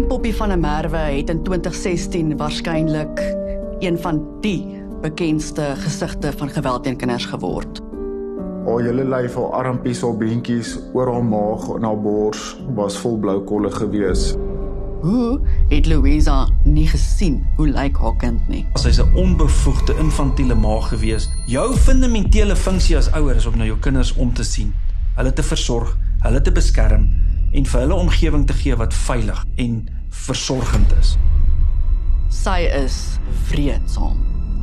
Klein Poppy van der Merwe het in 2016 waarskynlik een van die bekendste gesigte van geweld teen kinders geword. Haar hele lyf, haar armpies, haar beentjies, oor haar maag en haar bors was vol blou kolle gewees. Hoe het Louisa nie gesien hoe lyk haar kind nie? Sy's 'n onbevoegde infantiele ma gewees. Jou fundamentele funksie as ouer is om na jou kinders om te sien, hulle te versorg, hulle te beskerm en vir hulle omgewing te gee wat veilig en versorgend is. Sy is vreedsaam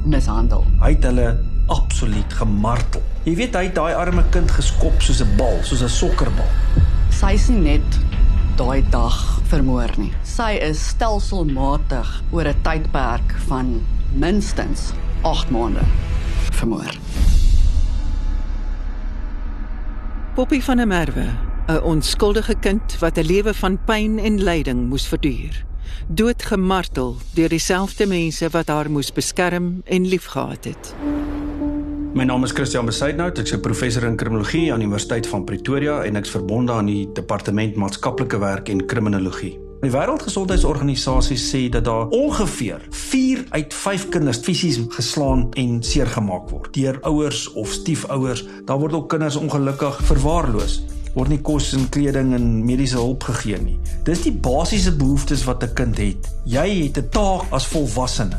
mishandel. Hy het hulle absoluut gemartel. Jy weet hy het daai arme kind geskop soos 'n bal, soos 'n sokkerbal. Sy is nie net daai dag vermoor nie. Sy is stelselmatig oor 'n tydperk van minstens 8 maande vermoor. Poppy van der Merwe, 'n onskuldige kind wat 'n lewe van pyn en lyding moes verduur, doodgemartel deur dieselfde mense wat haar moes beskerm en liefgehad het. My naam is Christian Besuidnout, ek's 'n professor in kriminologie aan die Universiteit van Pretoria en ek's verbonde aan die Departement Maatskaplike Werk en Kriminologie. Die Wêreldgesondheidsorganisasie sê dat daar ongeveer 4 uit 5 kinders fisies geslaan en seergemaak word deur ouers of stiefouers. Daar word ook kinders ongelukkig verwaarloos word nie kos en kleding en mediese hulp gegee nie. Dis die basiese behoeftes wat 'n kind het. Jy het 'n taak as volwassene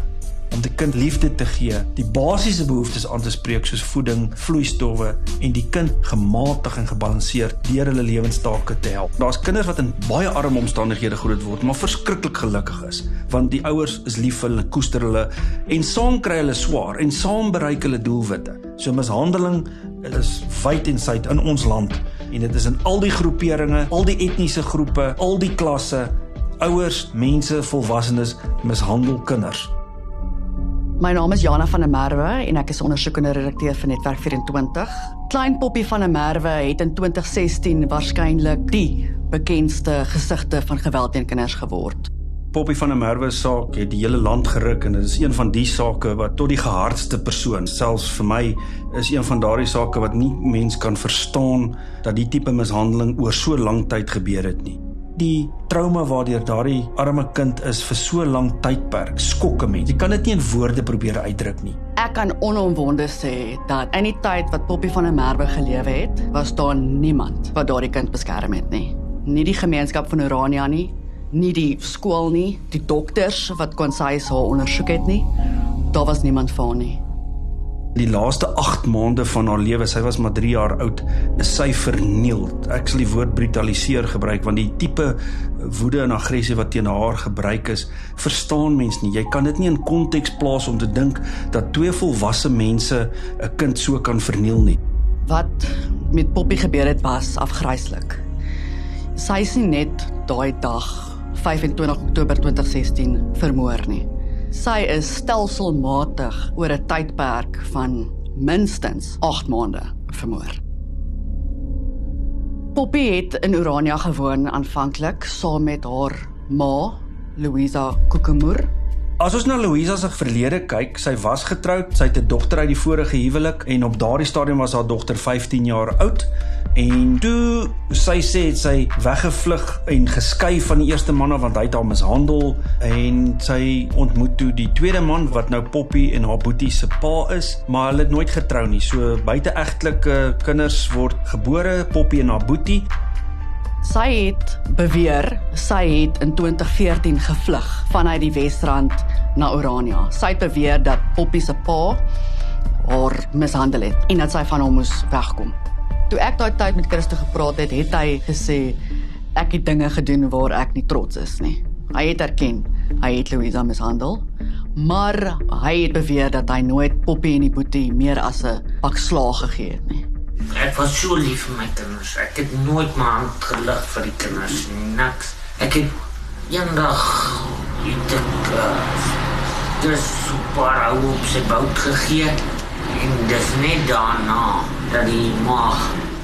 om die kind liefde te gee, die basiese behoeftes aan te spreek soos voeding, vloeistowwe en die kind gematig en gebalanseerd deur hulle lewenstake te help. Daar's kinders wat in baie arme omstandighede groot word, maar verskriklik gelukkig is, want die ouers is lief vir hulle, koester hulle en saam kry hulle swaar en saam bereik hulle doelwitte. So mishandeling is wyd en suid in ons land en dit is in al die groeperinge, al die etniese groepe, al die klasse, ouers, mense, volwassenes mishandel kinders. My naam is Jana van der Merwe en ek is ondersoekende redakteur vir Netwerk 24. Klein Poppy van der Merwe het in 2016 waarskynlik die bekendste gesigte van geweld teen kinders geword. Poppy van der Merwe se saak het die hele land geruk en dit is een van die sake wat tot die gehardste persoon, selfs vir my, is een van daardie sake wat nie mens kan verstaan dat die tipe mishandeling oor so lank tyd gebeur het nie die trauma waardeur daardie arme kind is vir so lank tydperk skok 'n mens. Jy kan dit nie in woorde probeer uitdruk nie. Ek kan onomwonde sê dat in die tyd wat Poppy van der Merwe gelewe het, was daar niemand wat daardie kind beskerm het nie. Nie die gemeenskap van Urania nie, nie die skool nie, die dokters wat kon sy haar ondersoek het nie. Daar was niemand vir haar nie die laaste 8 maande van haar lewe, sy was maar 3 jaar oud, is sy verniel. Ek sal die woord brutaliseer gebruik want die tipe woede en aggressie wat teen haar gebruik is, verstaan mens nie. Jy kan dit nie in konteks plaas om te dink dat twee volwasse mense 'n kind so kan verniel nie. Wat met Poppy gebeur het was afgryslik. Sy is nie net daai dag 25 Oktober 2016 vermoor nie. Sy is stelselmatig oor 'n tydperk van minstens 8 maande vermoor. Poppy het in Urania gewoon aanvanklik saam met haar ma, Louisa Kokemoer. As ons na Louisa se verlede kyk, sy was getroud, sy het 'n dogter uit die vorige huwelik en op daardie stadium was haar dogter 15 jaar oud. En toe sy sê het sy weggevlug en geskei van die eerste man want hy het haar mishandel en sy ontmoet toe die tweede man wat nou Poppy en haar boetie se pa is, maar hulle het nooit getrou nie. So buiteegtelike kinders word gebore, Poppy en haar boetie. Sy het beweer sy het in 2014 gevlug vanuit die Wesrand na Orania. Sy het beweer dat Poppy se pa haar mishandel het en dat sy van hom moes wegkom. Toe ek daai tyd met Christo gepraat het, het hy gesê ek het dinge gedoen waar ek nie trots is nie. Hy het erken hy het Louisa mishandel, maar hy het beweer dat hy nooit Poppy en die boetie meer as 'n pak slaag gegee het nie. Ek was so lief vir my kinders. Ek het nooit my hand gelig vir die kinders nie. Niks. Ek het eendag dit uh, dis super ou op sy bout gegee en dis net daarna dat die mag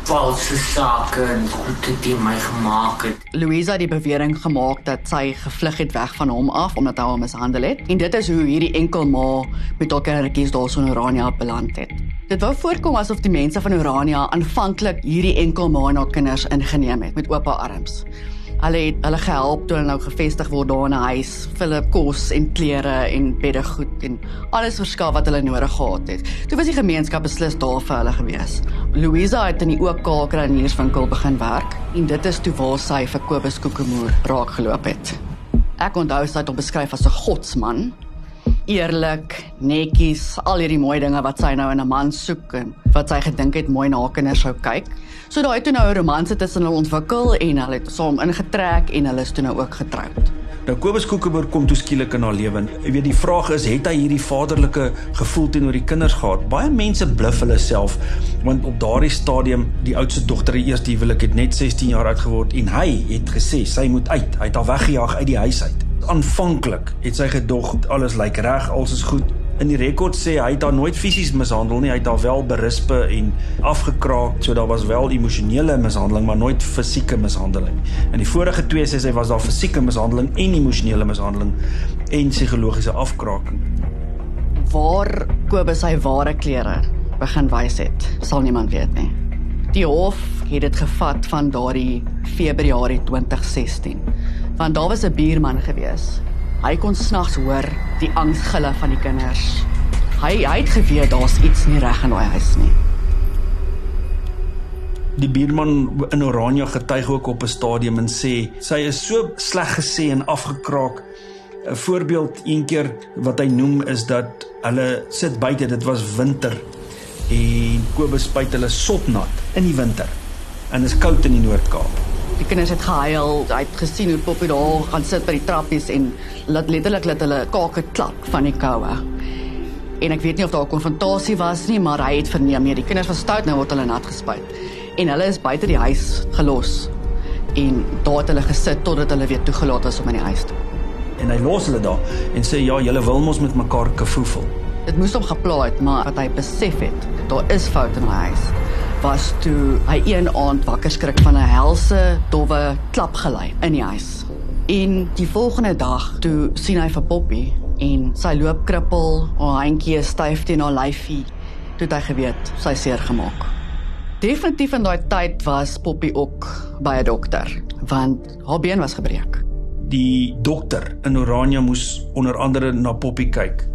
valse sake en goede teen my gemaak het. Louisa het die bewering gemaak dat sy gevlug het weg van hom af omdat hy haar mishandel het en dit is hoe hierdie enkel ma met haar kindertjies daarso in Urania beland het. Dit wou voorkom asof die mense van Urania aanvanklik hierdie enkel ma en haar kinders ingeneem het met oop arms. Hulle het hulle gehelp toe hulle nou gevestig word daar in 'n huis, vir hulle kos en klere en beddegoed en alles verskaf wat hulle nodig gehad het. Toe was die gemeenskap beslis daar vir hulle gewees. Louisa het in die oop kaakerunierswinkel begin werk en dit is toe waar sy vir Kobus Kokemoer raak geloop het. Ek onthou sy het hom beskryf as 'n godsman eerlik, netjies, al hierdie mooi dinge wat sy nou in 'n man soek en wat sy gedink het mooi na haar kinders sou kyk. So daai toe nou 'n romanse tussen hulle ontwikkel en hulle het saam ingetrek en hulle is toe nou ook getroud. Nou Kobus Koekeberg kom toe skielik in haar lewe. Jy weet die vraag is, het hy hierdie vaderlike gevoel teenoor die kinders gehad? Baie mense bluf hulle self want op daardie stadium die oudste dogter, die eerste huwelik het net 16 jaar oud geword en hy het gesê sy moet uit. Hy het haar weggejaag uit die huis uit aanvanklik het sy gedog alles lyk reg, alles is goed. In die rekord sê hy het haar nooit fisies mishandel nie, hy het haar wel berispe en afgekraak, so daar was wel emosionele mishandeling, maar nooit fisieke mishandeling. In die vorige twee sê sy was daar fisieke mishandeling en emosionele mishandeling en psigologiese afkraaking. Waar Kobus sy ware klere begin wys het, sal niemand weet nie. Die hof het dit gevat van daardie Februarie 2016 want daar was 'n buurman gewees. Hy kon snags hoor die angsgille van die kinders. Hy hy het geweet daar's iets nie reg in daai huis nie. Die buurman in Oranje getuig ook op 'n stadium en sê sy is so sleg gesê en afgekraak. 'n Voorbeeld een keer wat hy noem is dat hulle sit buite, dit was winter en Kobus spuit hulle sopnat in die winter. En dit is koud in die Noord-Kaap. Die kinders het gehuil. Hy het gesien hoe Poppy daar gaan sit by die trappies en laat letterlik laat hulle kake klap van die koue. En ek weet nie of daar 'n konfrontasie was nie, maar hy het verneem nee, die kinders was stout nou word hulle nat gespuit. En hulle is buite die huis gelos. En daar het hulle gesit totdat hulle weer toegelaat is om in die huis te. En hy los hulle daar en sê ja, julle wil mos met mekaar kafoefel. Dit moes hom geplaai het, maar wat hy besef het, daar is foute in my huis was toe hy een aand wakker skrik van 'n helse dowwe klapgelei in die huis. En die volgende dag toe sien hy vir Poppy en sy loop krippel, haar handjie is styf teen haar lyfie. Toe het hy geweet sy seer gemaak. Definitief in daai tyd was Poppy ook by 'n dokter want haar been was gebreek. Die dokter in Oranje moes onder andere na Poppy kyk.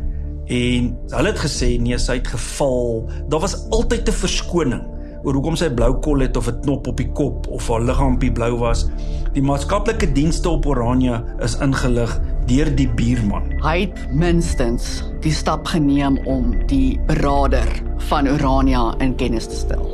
En hulle het gesê nee, sy het geval. Daar was altyd 'n verskoning oor hoekom sy blou kol het of 'n knop op die kop of haar liggaampie blou was. Die maatskaplike dienste op Oranje is ingelig deur die buurman. Hy het minstens die stap geneem om die beraader van Oranje in kennis te stel.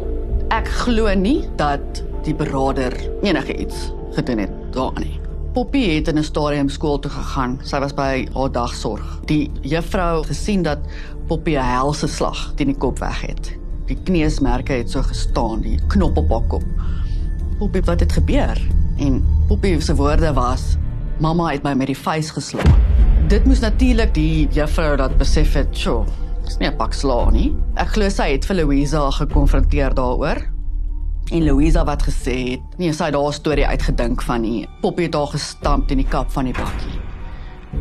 Ek glo nie dat die beraader enige iets gedoen het daar nie. Poppy het in 'n stadium skool toe gegaan. Sy was by haar dagsorg. Die juffrou gesien dat Poppy 'n helse slag teen die kop weg het. Die kneusmerke het so gestaan, die knop op haar kop. Poppy, wat het gebeur? En Poppy se woorde was: "Mamma het my met die vuis geslaan." Dit moes natuurlik die juffrou dat besef het, "Sjoe, dis nie 'n pak slaan nie." Ek glo sy het vir Louisa gekonfronteer daaroor. En Louisa wat gesê het, nee, sy het daar 'n storie uitgedink van nie. Poppy het haar gestamp in die kap van die bakkie.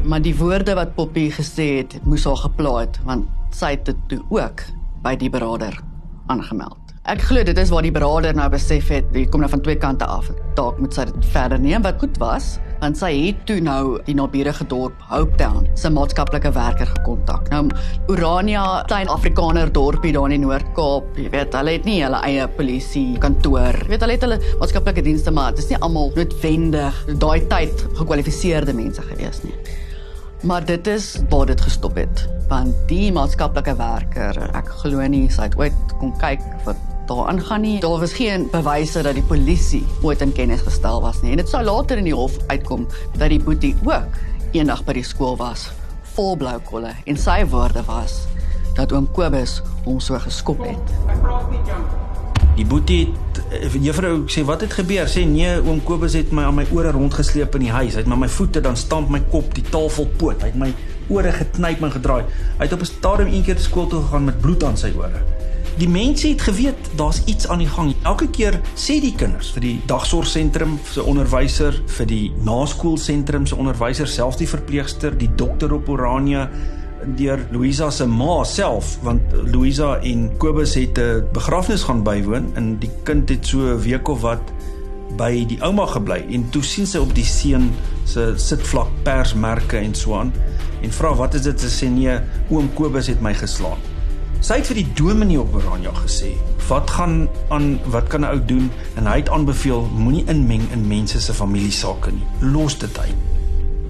Maar die woorde wat Poppy gesê het, moes haar geplaat want sy het dit ook by die beraader aangemeld. Ek glo dit is waar die beraader nou besef het, jy kom nou van twee kante af. Dalk moet sy dit verder neem wat goed was, want sy het toe nou die naburige dorp Hopetown se maatskaplike werker gekontak. Nou Urania, klein Afrikaner dorpie daar in die Noord-Kaap, jy weet, hulle het nie hulle eie polisie kantoor. Jy weet, hulle het hulle maatskaplike dienste, maar dit is nie almal noodwendig daai tyd gekwalifiseerde mense gewees nie. Maar dit is waar dit gestop het. Want die maatskaplike werker, ek glo nie sy het ooit kom kyk wat daar aangaan nie. Daar was geen bewyse dat die polisie ooit in kennis gestel was nie. En dit sou later in die hof uitkom dat die boetie ook eendag by die skool was vol blou kolle en sy woorde was dat oom Kobus hom so geskop het. Ek praat nie junk. Die boetie het juffrou sê wat het gebeur? Sê nee, oom Kobus het my aan my ore rondgesleep in die huis. Hy het met my voete dan stamp my kop die tafel poot. Hy het my ore geknyp en gedraai. Hy het op 'n stadium een keer skool toe gegaan met bloed aan sy ore. Die mense het geweet daar's iets aan die gang. Elke keer sê die kinders vir die dagsorgsentrum se onderwyser, vir die naskoolsentrum se onderwyser, selfs die verpleegster, die dokter op Oranje deur Louisa se ma self want Louisa en Kobus het 'n begrafnis gaan bywoon en die kind het so 'n week of wat by die ouma gebly en toe sien sy op die seun se sitvlak persmerke en so aan en vra wat is dit sy sê nee oom Kobus het my geslaan. Sy het vir die dominee op Oranje gesê, "Wat gaan aan, wat kan 'n ou doen?" En hy het aanbeveel, "Moenie inmeng in mense se familiesake nie. Los dit uit."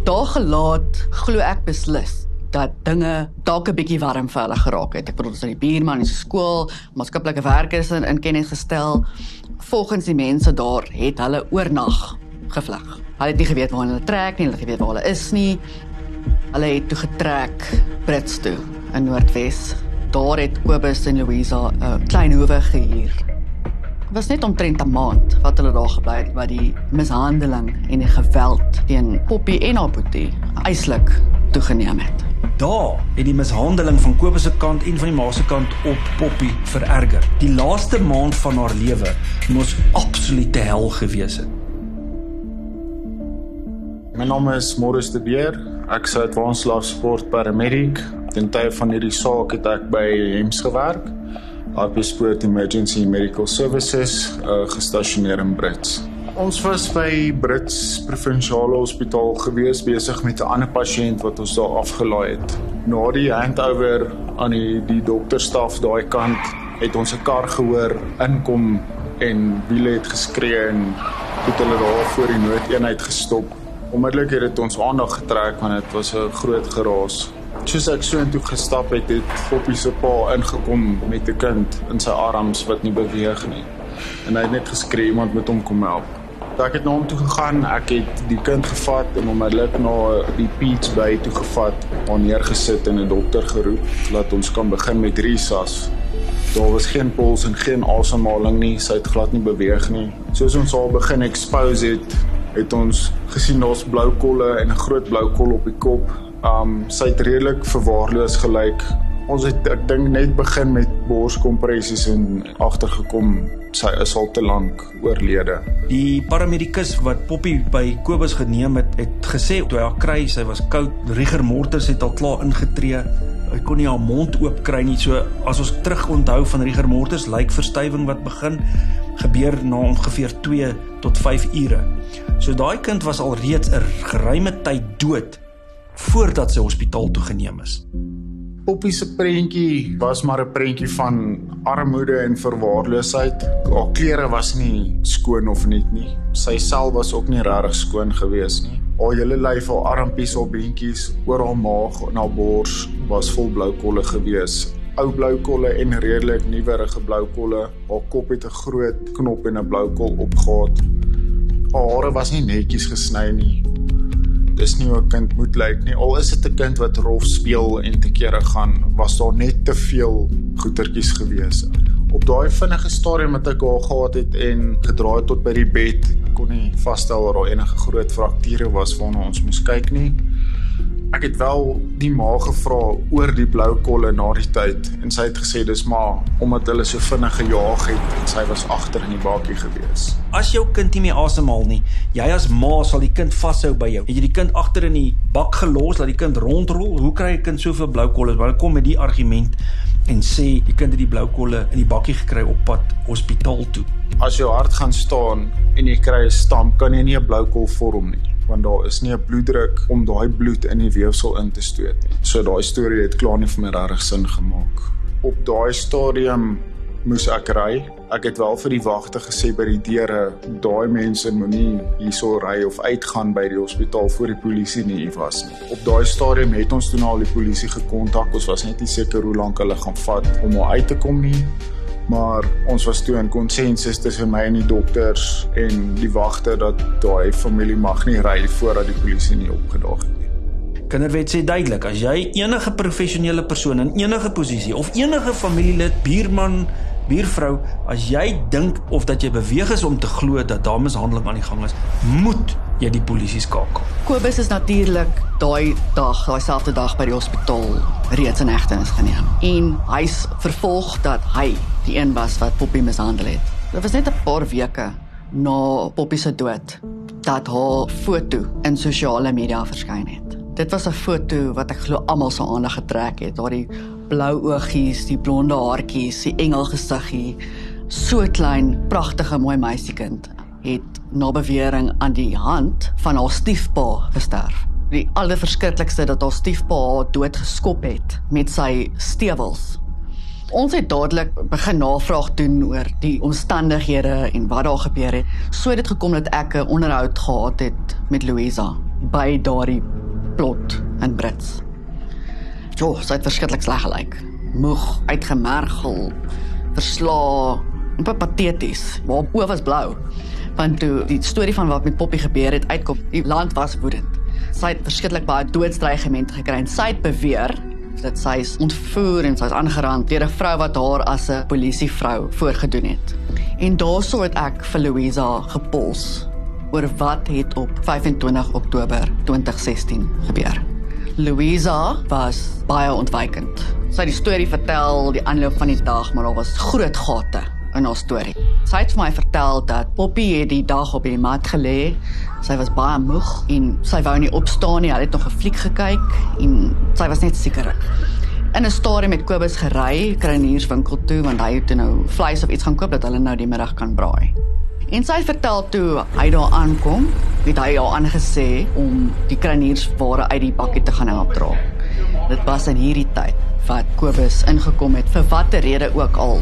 Daar gelaat glo ek beslis dat dinge dalk 'n bietjie warm vir hulle geraak het. Ek bedoel, ons het die buurman in skool, maatskaplike werkers in, in kennis gestel. Volgens die mense daar het hulle oornag gevlug. Hulle het nie geweet waar hulle trek nie, hulle het geweet waar hulle is nie. Hulle het toe getrek Brits toe in Noordwes daar het Kobus en Louisa 'n uh, klein hoewe gehuur. Dit was net omtrent 'n maand wat hulle daar gebly het wat die mishandeling en die geweld teen Poppy en haar boetie eislik toegeneem het. Daar het die mishandeling van Kobus se kant en van die ma se kant op Poppy vererger. Die laaste maand van haar lewe moes absolute hel gewees het. My naam is Morris de Beer. Ek is 'n advanced life support paramedic Ten tye van hierdie saak het ek by Hems gewerk. AP Sport Emergency Medical Services, uh, gestasioneer in Brits. Ons was by Brits Provinsiale Hospitaal gewees besig met 'n ander pasiënt wat ons daar afgelaai het. Na die handover aan die die dokterstaf daai kant het ons 'n kar gehoor inkom en wiele het geskree en het hulle daar voor die noodeenheid gestop. Onmiddellik het dit ons aandag getrek want dit was 'n groot geraas Soos ek so intoe gestap het, het Poppy se pa ingekom met 'n kind in sy arms wat nie beweeg nie. En hy het net geskree iemand moet hom kom help. Ek het na hom toe gegaan, ek het die kind gevat en hom onmiddellik na die Peach by toe gevat, hom neergesit en 'n dokter geroep laat ons kan begin met resas. Daar was geen puls en geen asemhaling nie, sy het glad nie beweeg nie. Soos ons al begin expose het, het ons gesien daar's blou kolle en 'n groot blou kol op die kop Um sy het redelik verwaarloos gelyk. Ons het ek dink net begin met borskompressies en agtergekom sy is al te lank oorlede. Die paramedikus wat Poppy by Kobus geneem het, het gesê toe hy haar kry, sy was koud. Rigor mortis het al klaar ingetree. Hy kon nie haar mond oop kry nie. So as ons terug onthou van rigor mortis, lyk verstywing wat begin gebeur na ongeveer 2 tot 5 ure. So daai kind was al reeds 'n geruime tyd dood voordat sy hospitaal toe geneem is. Poppy se prentjie was maar 'n prentjie van armoede en verwaarloosheid. Haar klere was nie skoon of net nie. Sy self was ook nie regtig skoon gewees nie. Haar hele lyf, haar armpies, haar beentjies, oor haar maag en haar bors was vol blou kolle gewees. Ou blou kolle en redelik nuwerige blou kolle. Haar kop het 'n groot knop en 'n blou kol opgehad. Haar hare was nie netjies gesny nie dis nie hoe 'n kind moet lyk nie. Al is dit 'n kind wat rof speel en te kere gaan, was daar net te veel goetertjies gewees. Op daai vinnige stadium wat ek haar gehad het en gedraai tot by die bed, kon nie vasstel dat daar enige groot frakture was waarna ons moes kyk nie. Ek het wel die ma gevra oor die blou kolle na die tyd en sy het gesê dis maar omdat hulle so vinnig gejaag het en sy was agter in die bakkie gewees. As jou kind nie meer asemhaal nie, jy as ma sal die kind vashou by jou. Het jy die kind agter in die bak gelos laat die kind rondrol? Hoe kry 'n kind soveel blou kolle? Hulle kom met die argument en sê die kind het die blou kolle in die bakkie gekry op pad hospitaal toe. As jou hart gaan staan en jy kry 'n stamp, kan jy nie 'n blou kol vorm nie want daar is nie 'n bloeddruk om daai bloed in die weefsel in te stoot nie. So daai storie het klaar nie vir my regtig sin gemaak. Op daai stadium moes ek ry. Ek het wel vir die wagte gesê by die deure, daai mense moenie hierso ry of uitgaan by die hospitaal voor die polisie nie was nie. Op daai stadium het ons toe na al die polisie gekontak. Ons was net nie seker hoe lank hulle gaan vat om hom uit te kom nie maar ons was toe in konsensus tussen my en die dokters en die wagte dat daai familie mag nie ry voordat die polisie nie opgedaag het nie. Kinderwet sê duidelik as jy enige professionele persoon in enige posisie of enige familielid, buurman, buurvrou, as jy dink of dat jy beweeg is om te glo dat daar mishandeling aan die gang is, moet jy die polisie skakel. Kobus is natuurlik daai dag, daai selfde dag by die hospitaal reeds in hegtenis geneem. En hy's vervolg dat hy die een was wat Poppy mishandel het. Dit was net 'n paar weke na Poppy se dood dat haar foto in sosiale media verskyn het. Dit was 'n foto wat ek glo almal se aandag getrek het. Daardie blou oogies, die blonde haartjies, die engelgesiggie, so klein, pragtige mooi meisiekind het na bewering aan die hand van haar stiefpa gesterf. Die allerverskriklikste dat haar stiefpa haar doodgeskop het met sy stewels. Ons het dadelik begin navraag doen oor die omstandighede en wat daar gebeur het. So het dit gekom dat ek 'n onderhoud gehad het met Louisa by daardie plot in Brits. Jo, sy het verskriklik sleg gelyk. Moeg, uitgemergel, verslae, en pateties. Maar oë was blou. Want toe die storie van wat met Poppy gebeur het uitkom, die land was woedend. Sy het verskriklik baie doodstrygemente gekry en sy het beweer dat sy is ontvoer en sy is aangerand deur 'n vrou wat haar as 'n polisievrou voorgedoen het. En daaroor het ek vir Louisa gepols oor wat het op 25 Oktober 2016 gebeur. Louisa was baie ontwykend. Sy het die storie vertel die aanloop van die dag, maar daar was groot gate in haar storie. Sy het vir my vertel dat Poppy het die dag op die mat gelê. Sy was baie moeg en sy wou nie opstaan nie. Hulle het nog 'n fliek gekyk en sy was net sekerig. In 'n stadium met Kobus gery kruinierswinkel toe want hy het nou vleis of iets gaan koop dat hulle nou die middag kan braai. En sy vertel toe hy daar aankom, het hy haar aangesê om die kruiniersware uit die bakkie te gaan help dra. Dit was in hierdie tyd wat Kobus ingekom het vir watter rede ook al.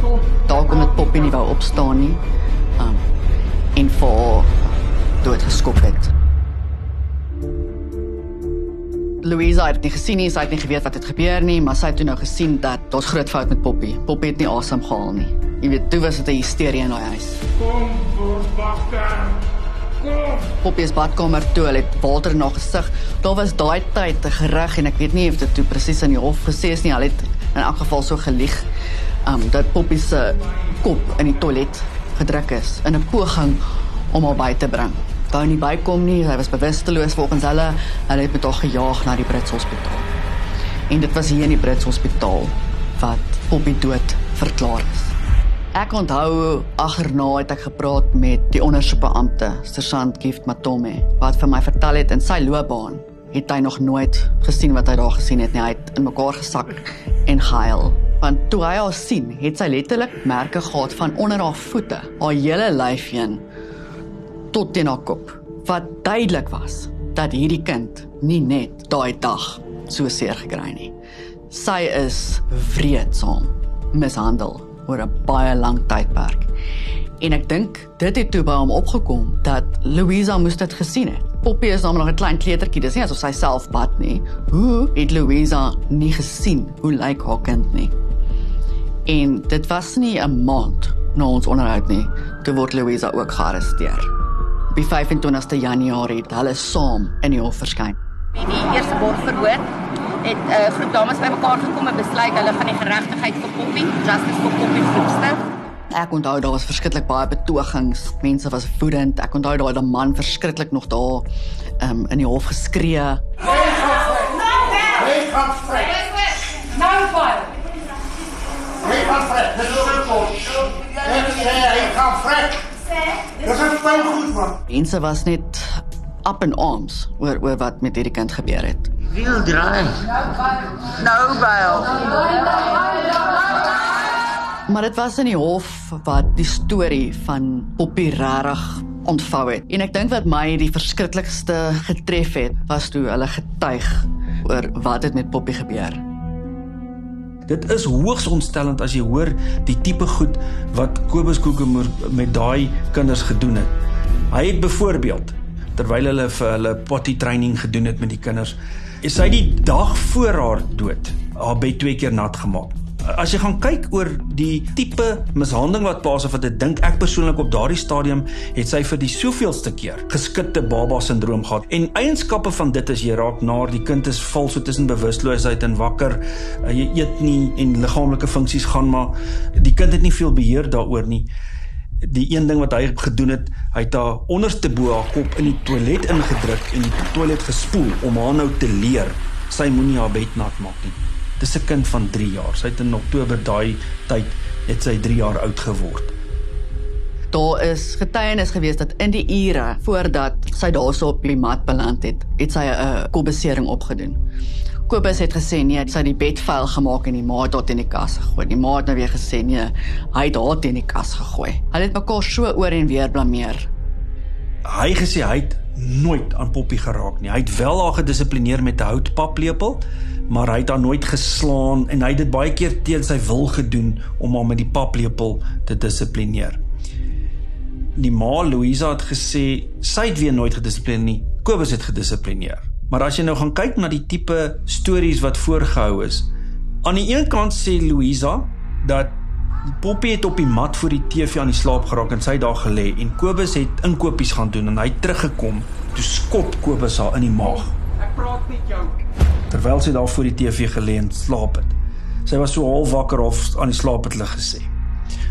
Daar kom dit Poppy nie wou opstaan nie. Um en vir dood geskop het. Louisa het nie gesien nie, sy het nie geweet wat het gebeur nie, maar sy het toe nou gesien dat daar's groot fout met Poppy. Poppy het nie asem gehaal nie. Jy weet, toe was dit 'n hysterie in daai huis. Kom, Borsbagter. Kom. Poppy se badkamer toe, hulle het water na gesig. Daar was daai tyd gereg en ek weet nie of dit toe presies in die hof gesê is nie. Hulle het in elk geval so gelieg um dat Poppy se kop in die toilet gedruk is in 'n poging om haar by te bring. Wou nie bykom nie, sy was bewusteloos volgens hulle. Hulle het met haar gejaag na die Brits Hospitaal. En dit was hier in die Brits Hospitaal wat Poppy dood verklaar is. Ek onthou agterna het ek gepraat met die ondersoekbeampte, Sergeant Gift Matome, wat vir my vertel het in sy loopbaan het hy nog nooit gesien wat hy daar gesien het nie. Hy het in mekaar gesak en gehuil. Want toe hy haar sien, het sy letterlik merke gehad van onder haar voete, haar hele lyf heen tot teen haar kop. Wat duidelik was dat hierdie kind nie net daai dag so seer gekry nie. Sy is vreedsaam mishandel oor 'n baie lang tydperk. En ek dink dit het toe by hom opgekom dat Louisa moes dit gesien het. Poppy is nou nog 'n klein kleutertjie, dis nie asof sy self bad nie. Hoe het Louisa nie gesien hoe lyk haar kind nie? En dit was nie 'n maand na ons onderhoud nie, toe word Louisa ook gearresteer. Op die 25ste Januarie het hulle saam in die hof verskyn. In die eerste bordverhoor het 'n uh, groep dames bymekaar gekom en besluit hulle gaan die geregtigheid vir Poppy, justice vir Poppy groepstig. Ek onthou daar was verskriklik baie betogings. Mense was woedend. Ek onthou daai daai man verskriklik nog daar um, in die hof geskree. Hy gaan vrek. Nou baie. Hy gaan vrek. Hy gaan vrek. Dis 'n fyn goed man. Mense was net up in arms oor oor wat met hierdie kind gebeur het. Wiel draai. Nou baie. Maar dit was in die hof wat die storie van Poppy regtig ontvou het. En ek dink wat my die verskriklikste getref het, was toe hulle getuig oor wat het met Poppy gebeur. Dit is hoogs ontstellend as jy hoor die tipe goed wat Kobus Kokemoer met daai kinders gedoen het. Hy het byvoorbeeld terwyl hulle vir hulle potty training gedoen het met die kinders, hy die dag voor haar dood haar bed twee keer nat gemaak. As jy gaan kyk oor die tipe mishandeling wat plaas of dit dink ek persoonlik op daardie stadium het sy vir die soveelste keer geskitte baba sindroom gehad. En eienskappe van dit is jy raak naar die kind is val so tussen bewusteloosheid en wakker. Uh, jy eet nie en liggaamlike funksies gaan maar die kind het nie veel beheer daaroor nie. Die een ding wat hy gedoen het, hy het haar onderste bo haar kop in die toilet ingedruk en die toilet gespoel om haar nou te leer sy moenie haar bed nat maak nie. Dis 'n kind van 3 jaar. Sy het in Oktober daai tyd het sy 3 jaar oud geword. Daar is getuienis gewees dat in die ure voordat sy daarso op die mat beland het, het sy 'n kopbesering opgedoen. Kobus het gesê nee, sy het die bed vuil gemaak en die ma dit in die kas gegooi. Die ma het nou weer gesê nee, hy het dit in die kas gegooi. Hulle het mekaar so oor en weer blameer. hy gesê hy het nooit aan Poppy geraak nie. Hy het wel haar gedissiplineer met 'n houtpaplepel, maar hy het haar nooit geslaan en hy het dit baie keer teen sy wil gedoen om haar met die paplepel te dissiplineer. Die ma Louisa het gesê sy het weer nooit gedissiplineer nie. Kobus het gedissiplineer. Maar as jy nou gaan kyk na die tipe stories wat voorgehou is, aan die een kant sê Louisa dat Poppy het op die mat voor die TV aan die slaap geraak en sy daar gelê en Kobus het inkopies gaan doen en hy het teruggekom toe skop Kobus haar in die maag. Ek praat met jou. Terwyl sy daar voor die TV gelê en slaap het. Sy was so half wakker of aan die slaap het hulle gesê.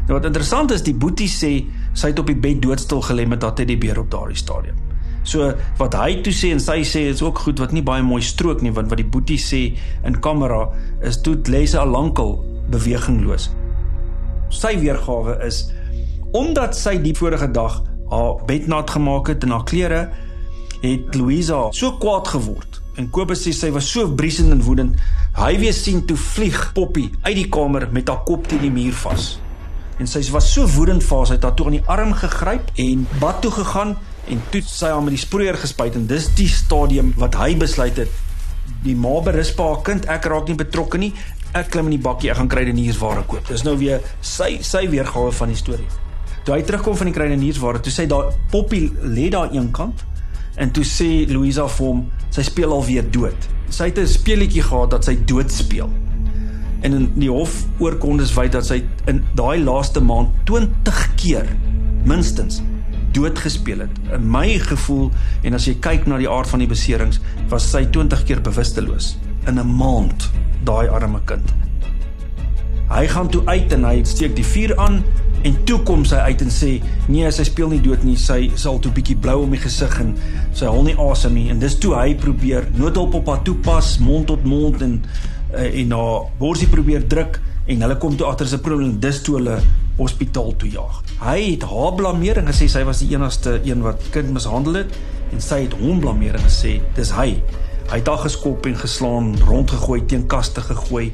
Nou wat interessant is, die boetie sê sy het op die bed doodstil gelê met haar teddybeer op daardie stadium. So wat hy toe sê en sy sê is ook goed wat nie baie mooi strook nie want wat die boetie sê in kamera is toe lê sy al lankal bewegingloos sy weergawe is omdat sy die vorige dag haar bed nat gemaak het en haar klere het Louisa so kwaad geword en Kobus sê sy was so briesend en woedend hy weer sien toe vlieg Poppy uit die kamer met haar kop teen die muur vas en sy was so woedend vir haar sy het haar toe aan die arm gegryp en bad toe gegaan en toe sy haar met die sproeier gespuit en dis die stadium wat hy besluit het die ma berus pa haar kind ek raak nie betrokke nie ek klim in die bakkie, ek gaan kruideniersware koop. Dis nou weer sy sy weergawe van die storie. Toe hy terugkom van die kruideniersware, toe sê daar Poppy lê daar eenkant en toe sê Louisa vir hom, sy speel al weer dood. Sy het 'n speelietjie gehad dat sy dood speel. En in die hof oorkondes wyd dat sy in daai laaste maand 20 keer minstens dood gespeel het. In my gevoel en as jy kyk na die aard van die beserings, was sy 20 keer bewusteloos in 'n maand daai arme kind. Hy gaan toe uit en hy steek die vuur aan en toe kom sy uit en sê nee, sy speel nie dood nie, sy sal toe bietjie blou om die gesig en sy hol nie asem nie en dis toe hy probeer noodhulp op haar toepas, mond tot mond en uh, en haar borsie probeer druk en hulle kom toe agter sy probleem dis toe hulle hospitaal toe jaag. Hy het haar blameer en gesê sy was die enigste een wat kind mishandel het en sy het hom blameer en gesê dis hy Hy het haar geskop en geslaan, rondgegooi, teen kaste gegooi,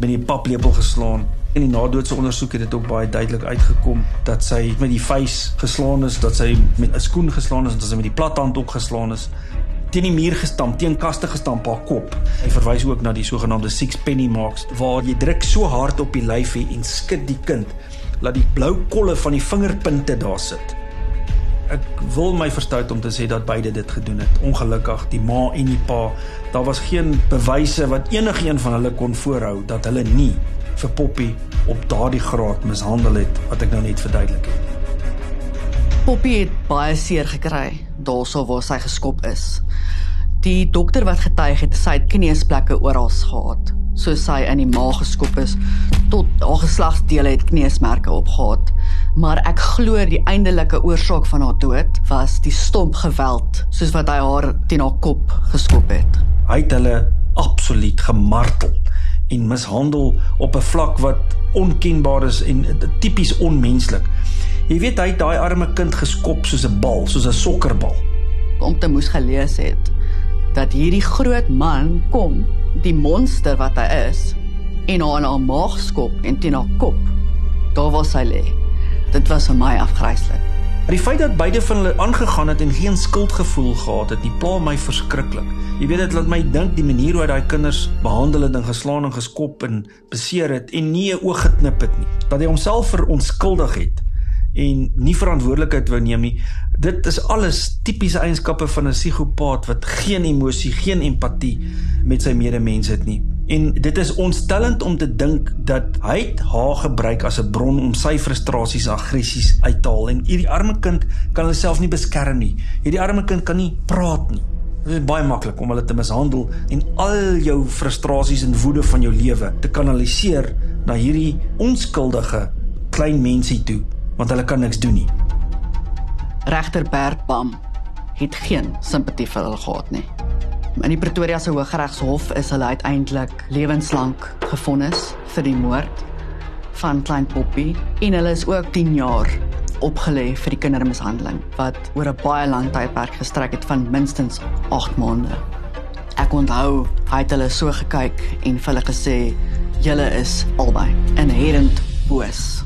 met 'n paplepel geslaan. En die nadoodse ondersoek het dit ook baie duidelik uitgekom dat sy met die vuis geslaan is, dat sy met 'n skoen geslaan is dat sy met die plathand ook geslaan is teen die muur gestamp, teen kaste gestamp haar kop. Hy verwys ook na die sogenaamde six penny marks waar jy druk so hard op die lyfie en skud die kind laat die blou kolle van die vingerpunte daar sit ek wil my verstout om te sê dat beide dit gedoen het. Ongelukkig die ma en die pa, daar was geen bewyse wat enigiemand van hulle kon voorhou dat hulle nie vir Poppy op daardie graad mishandel het wat ek nou net verduidelik het. Poppy het baie seer gekry daarso waar sy geskop is. Die dokter wat getuig het, sy het kneesplekke oral gehad soos sy in die maag geskop is tot haar geslagsdele het kneusmerke opgehad. Maar ek glo die eindelike oorsaak van haar dood was die stomp geweld soos wat hy haar teen haar kop geskop het. Hy het hulle absoluut gemartel en mishandel op 'n vlak wat onkenbaar is en tipies onmenslik. Jy weet hy het daai arme kind geskop soos 'n bal, soos 'n sokkerbal. Om te moes gelees het dat hierdie groot man kom die monster wat hy is en haar in haar maag skop en teen haar kop. Daar was hy lê. Dit was vir my afgryslik. Die feit dat beide van hulle aangegaan het en geen skuldgevoel gehad het, nie pla my verskriklik. Jy weet dit laat my dink die manier hoe hy daai kinders behandel het en geslaan en geskop en beseer het en nie 'n oog geknip het nie. Dat hy homself veronskuldig het en nie verantwoordelikheid wou neem nie. Dit is alles tipiese eienskappe van 'n psigopaat wat geen emosie, geen empatie met sy medemens het nie. En dit is ontstellend om te dink dat hy haar gebruik as 'n bron om sy frustrasies en aggressies uit te haal en hierdie arme kind kan homself nie beskerm nie. Hierdie arme kind kan nie praat nie. Dit is baie maklik om hulle te mishandel en al jou frustrasies en woede van jou lewe te kanaliseer na hierdie onskuldige klein mensie toe want hulle kan niks doen nie. Regter Bert Bam het geen simpatie vir hulle gehad nie. In die Pretoria se Hooggeregshof is hulle uiteindelik lewenslank gefonnis vir die moord van klein Poppy en hulle is ook 10 jaar opgelê vir die kindermishandeling wat oor 'n baie lang tydperk gestrek het van minstens 8 maande. Ek onthou hy het hulle so gekyk en vir hulle gesê julle is albei inherent boos.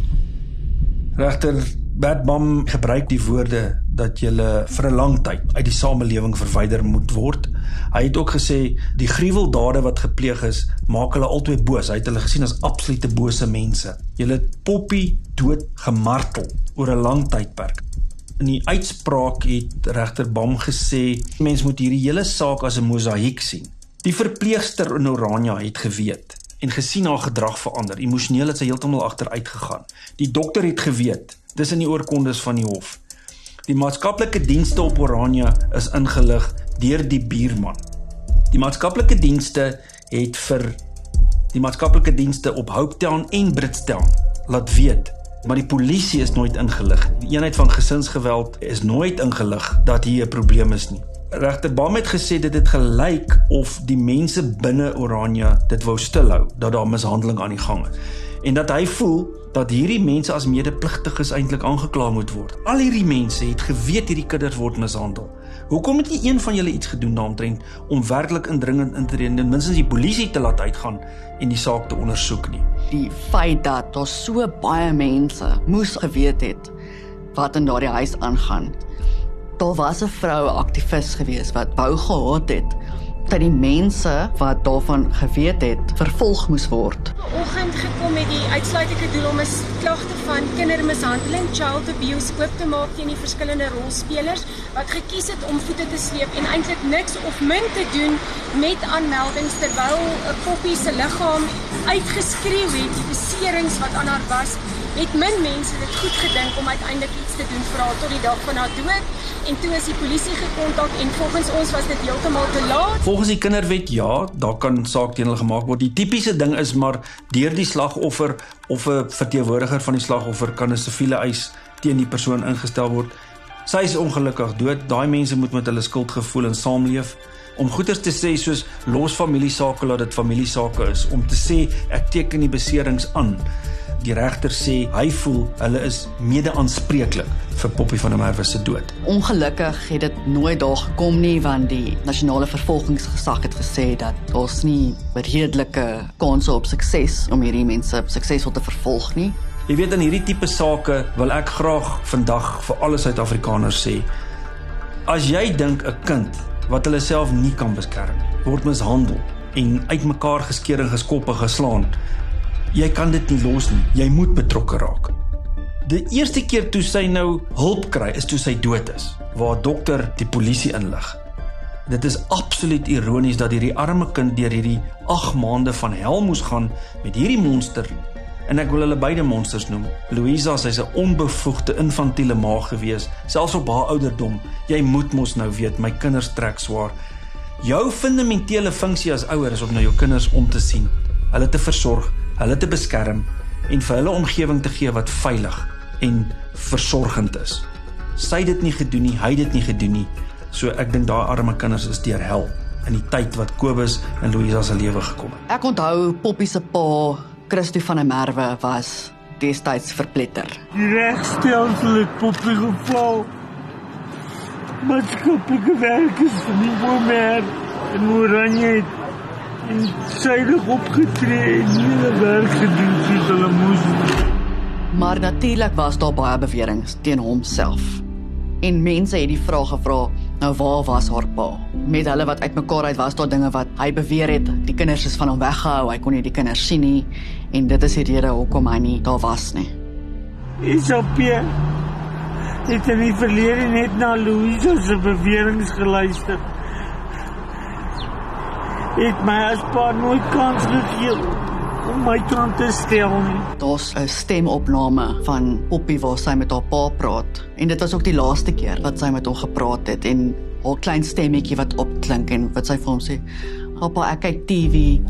Regter Bert Bam gebruik die woorde dat jy vir 'n lang tyd uit die samelewing verwyder moet word. Hy het ook gesê die gruweldade wat gepleeg is, maak hulle altyd boos. Hy het hulle gesien as absolute bose mense. Jy het Poppy dood gemartel oor 'n lang tydperk. In die uitspraak het regter Bam gesê mens moet hierdie hele saak as 'n mosaïek sien. Die verpleegster in Orania het geweet en gesien haar gedrag verander. Emosioneel het sy heeltemal agteruit gegaan. Die dokter het geweet. Dis in die oorkondes van die hof. Die maatskaplike dienste op Orania is ingelig deur die buurman. Die maatskaplike dienste het vir die maatskaplike dienste op Hopetown en Britstown laat weet, maar die polisie is nooit ingelig. Die eenheid van gesinsgeweld is nooit ingelig dat hier 'n probleem is nie. Regter Bam het gesê dit het gelyk of die mense binne Orania dit wou stilhou dat daar mishandeling aan die gang is en dat hy voel dat hierdie mense as medepligtiges eintlik aangekla moet word. Al hierdie mense het geweet hierdie kinders word mishandel. Hoekom het nie een van julle iets gedoen daaromtrent om werklik indringend in te tree en minstens die polisie te laat uitgaan en die saak te ondersoek nie? Die feit dat daar so baie mense moes geweet het wat in daardie huis aangaan. Daar was 'n vroue aktivis gewees wat wou gehad het dat die mense wat daarvan geweet het vervolg moes word. Vanoggend gekom met die uitsluitlike doel om 'n klagte van kindermishandeling, child abuse oop te maak teen die verskillende rolspelers wat gekies het om voete te sleep en eintlik niks of min te doen met aanmeldings terwyl 'n poppie se liggaam uitgeskreeu het die beserings wat aan haar was het min mense dit goed gedink om uiteindelik iets te doen vir haar tot die dag van haar dood en toe is die polisie gekontak en volgens ons was dit heeltemal te laat. Volgens die kinderwet ja, daar kan saak teen hulle gemaak word. Die tipiese ding is maar deur die slagoffer of 'n verteenwoordiger van die slagoffer kan 'n siviele eis teen die persoon ingestel word. Sy is ongelukkig dood. Daai mense moet met hulle skuldgevoel in saamleef om goeders te sê soos los familiesake laat dit familiesake is om te sê ek teken die beserings aan Die regter sê hy voel hulle is mede-aanspreeklik vir Poppy van der Merwe se dood. Ongelukkig het dit nooit daar gekom nie want die nasionale vervolgingsgesag het gesê dat ons nie redelike kanse op sukses om hierdie mense suksesvol te vervolg nie. Jy weet in hierdie tipe sake wil ek graag vandag vir alle Suid-Afrikaners sê as jy dink 'n kind wat hulle self nie kan beskerm word mishandel en uitmekaar geskeur en geskop en geslaan Jy kan dit nie los nie. Jy moet betrokke raak. Die eerste keer toe sy nou hulp kry is toe sy dood is, waar dokter die polisie inlig. Dit is absoluut ironies dat hierdie arme kind deur hierdie 8 maande van hel moes gaan met hierdie monster. En ek wil hulle beide monsters noem. Louisa, sy's 'n onbevoegde infantiele ma gewees, selfs op haar ouderdom. Jy moet mos nou weet, my kinders trek swaar. Jou fundamentele funksie as ouer is om na jou kinders om te sien, hulle te versorg hulle te beskerm en vir hulle omgewing te gee wat veilig en versorgend is. Sy het dit nie gedoen nie, hy het dit nie gedoen nie. So ek dink daai arme kinders is deur hel in die tyd wat Kobus en Louisa se lewe gekom het. Ek onthou Poppy se pa, Christo van der Merwe was destyds verpletter. Die regstelsel het Poppy geval. Maatskaplike werkers van die Womer en Oranje het en sydig opgetree en hele werk gedoen soos hulle moes. Maar natuurlik was daar baie beweringe teen homself. En mense het die vraag gevra, nou waar was haar pa? Met hulle wat uitmekaar uit was daar dinge wat hy beweer het, die kinders is van hom weggehou, hy kon nie die kinders sien nie en dit is die rede hoekom hy nie daar was nie. Isopie het in die verlede net na Louise se beweringe geluister het my as pa nooit kans gegee om my kant te stel nie. Daar's 'n stemopname van Poppy waar sy met haar pa praat en dit was ook die laaste keer wat sy met hom gepraat het en haar klein stemmetjie wat opklink en wat sy vir hom sê: "Pappa, ek kyk TV.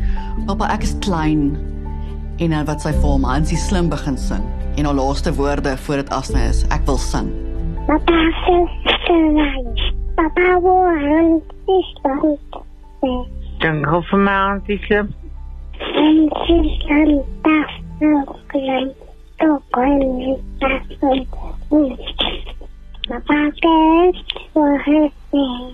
Pappa, ek is klein." En dan wat sy vir hom Hansie slim begin sing en haar laaste woorde voor dit afsny is: "Ek wil sing." Pappa, sing. Pappa, waar is dit? Jungle vir my auntie. En sy staan daar so klein. Toe kon jy pas. Papa kyk vir haar.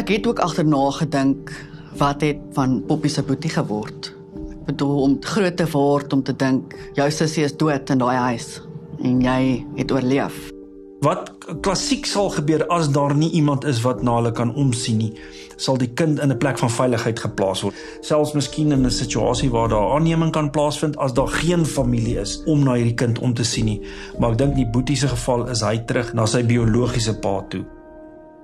Ek het ook agterna gedink wat het van Poppy se boetie geword. Ek bedoel om groot te word om te dink jou sussie is dood in daai huis. en jy het oorleef. Wat klassiek sal gebeur as daar nie iemand is wat na hulle kan omsien nie, sal die kind in 'n plek van veiligheid geplaas word. Selfs miskien in 'n situasie waar daar aanneming kan plaasvind as daar geen familie is om na hierdie kind om te sien nie. Maar ek dink die Boetie se geval is hy terug na sy biologiese pa toe.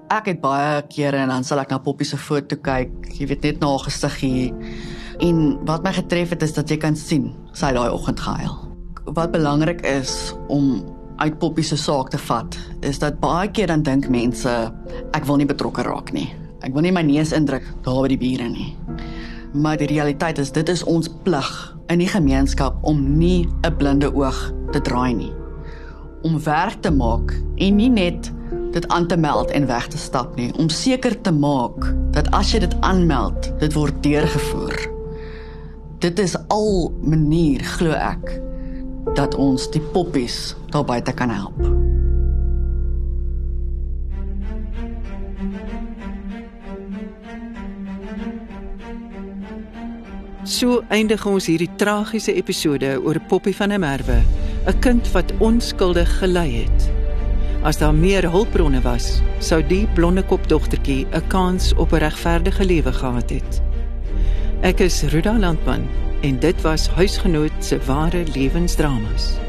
Ek het baie kere en dan sal ek na Poppy se foto kyk, jy weet net na haar gesiggie. En wat my getref het is dat jy kan sien sy daai oggend gehuil. Wat belangrik is om uit Poppy se saak te vat, is dat baie keer dan dink mense ek wil nie betrokke raak nie. Ek wil nie my neus indruk daar by die bure nie. Maar die realiteit is dit is ons plig in die gemeenskap om nie 'n blinde oog te draai nie. Om werk te maak en nie net dit aan te meld en weg te stap nie, om seker te maak dat as jy dit aanmeld, dit word deurgevoer. Dit is al manier glo ek dat ons die poppies daar buite kan help. So eindig ons hierdie tragiese episode oor Poppy van der Merwe, 'n kind wat onskuldig gelei het. As daar meer hulpbronne was, sou die blonde kop dogtertjie 'n kans op 'n regverdige lewe gehad het. Ek is Ruda Landman en dit was huisgenoot se ware lewensdramas.